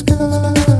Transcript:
good.